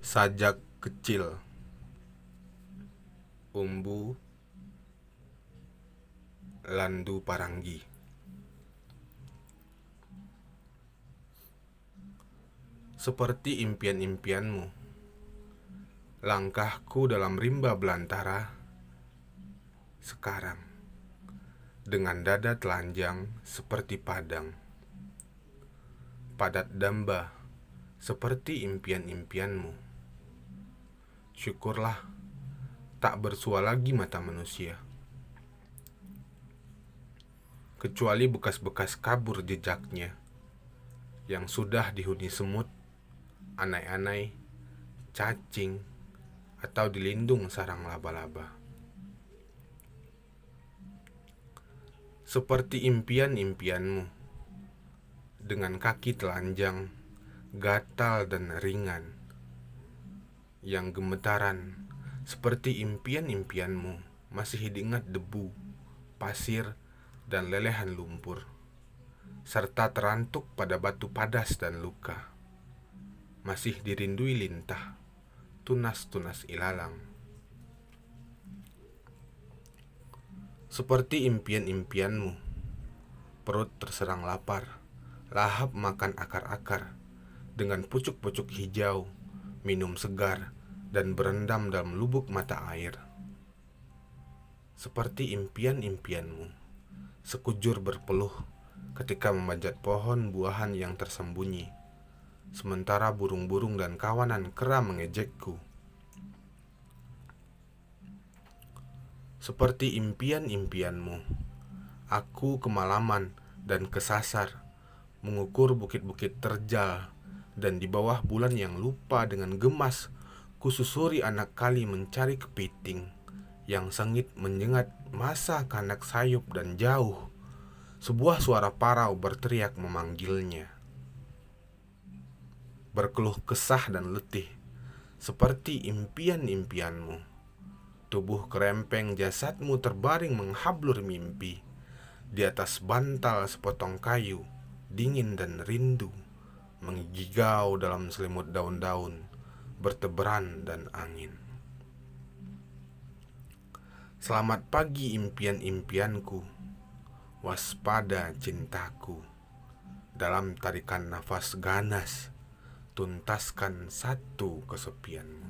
Sajak kecil. Umbu. Landu Paranggi. Seperti impian-impianmu. Langkahku dalam rimba belantara. Sekarang Dengan dada telanjang seperti padang. Padat damba seperti impian-impianmu Syukurlah tak bersua lagi mata manusia. Kecuali bekas-bekas kabur jejaknya yang sudah dihuni semut, anai-anai, cacing, atau dilindung sarang laba-laba. Seperti impian-impianmu, dengan kaki telanjang, gatal dan ringan yang gemetaran seperti impian-impianmu masih diingat debu, pasir, dan lelehan lumpur, serta terantuk pada batu padas dan luka. Masih dirindui lintah, tunas-tunas ilalang. Seperti impian-impianmu, perut terserang lapar, lahap makan akar-akar dengan pucuk-pucuk hijau minum segar, dan berendam dalam lubuk mata air. Seperti impian-impianmu, sekujur berpeluh ketika memanjat pohon buahan yang tersembunyi, sementara burung-burung dan kawanan kera mengejekku. Seperti impian-impianmu, aku kemalaman dan kesasar mengukur bukit-bukit terjal dan di bawah bulan yang lupa dengan gemas kususuri anak kali mencari kepiting yang sengit menyengat masa kanak sayup dan jauh. Sebuah suara parau berteriak memanggilnya. Berkeluh kesah dan letih seperti impian-impianmu. Tubuh kerempeng jasadmu terbaring menghablur mimpi. Di atas bantal sepotong kayu dingin dan rindu menggigau dalam selimut daun-daun, berteberan dan angin. Selamat pagi impian-impianku, waspada cintaku. Dalam tarikan nafas ganas, tuntaskan satu kesepianmu.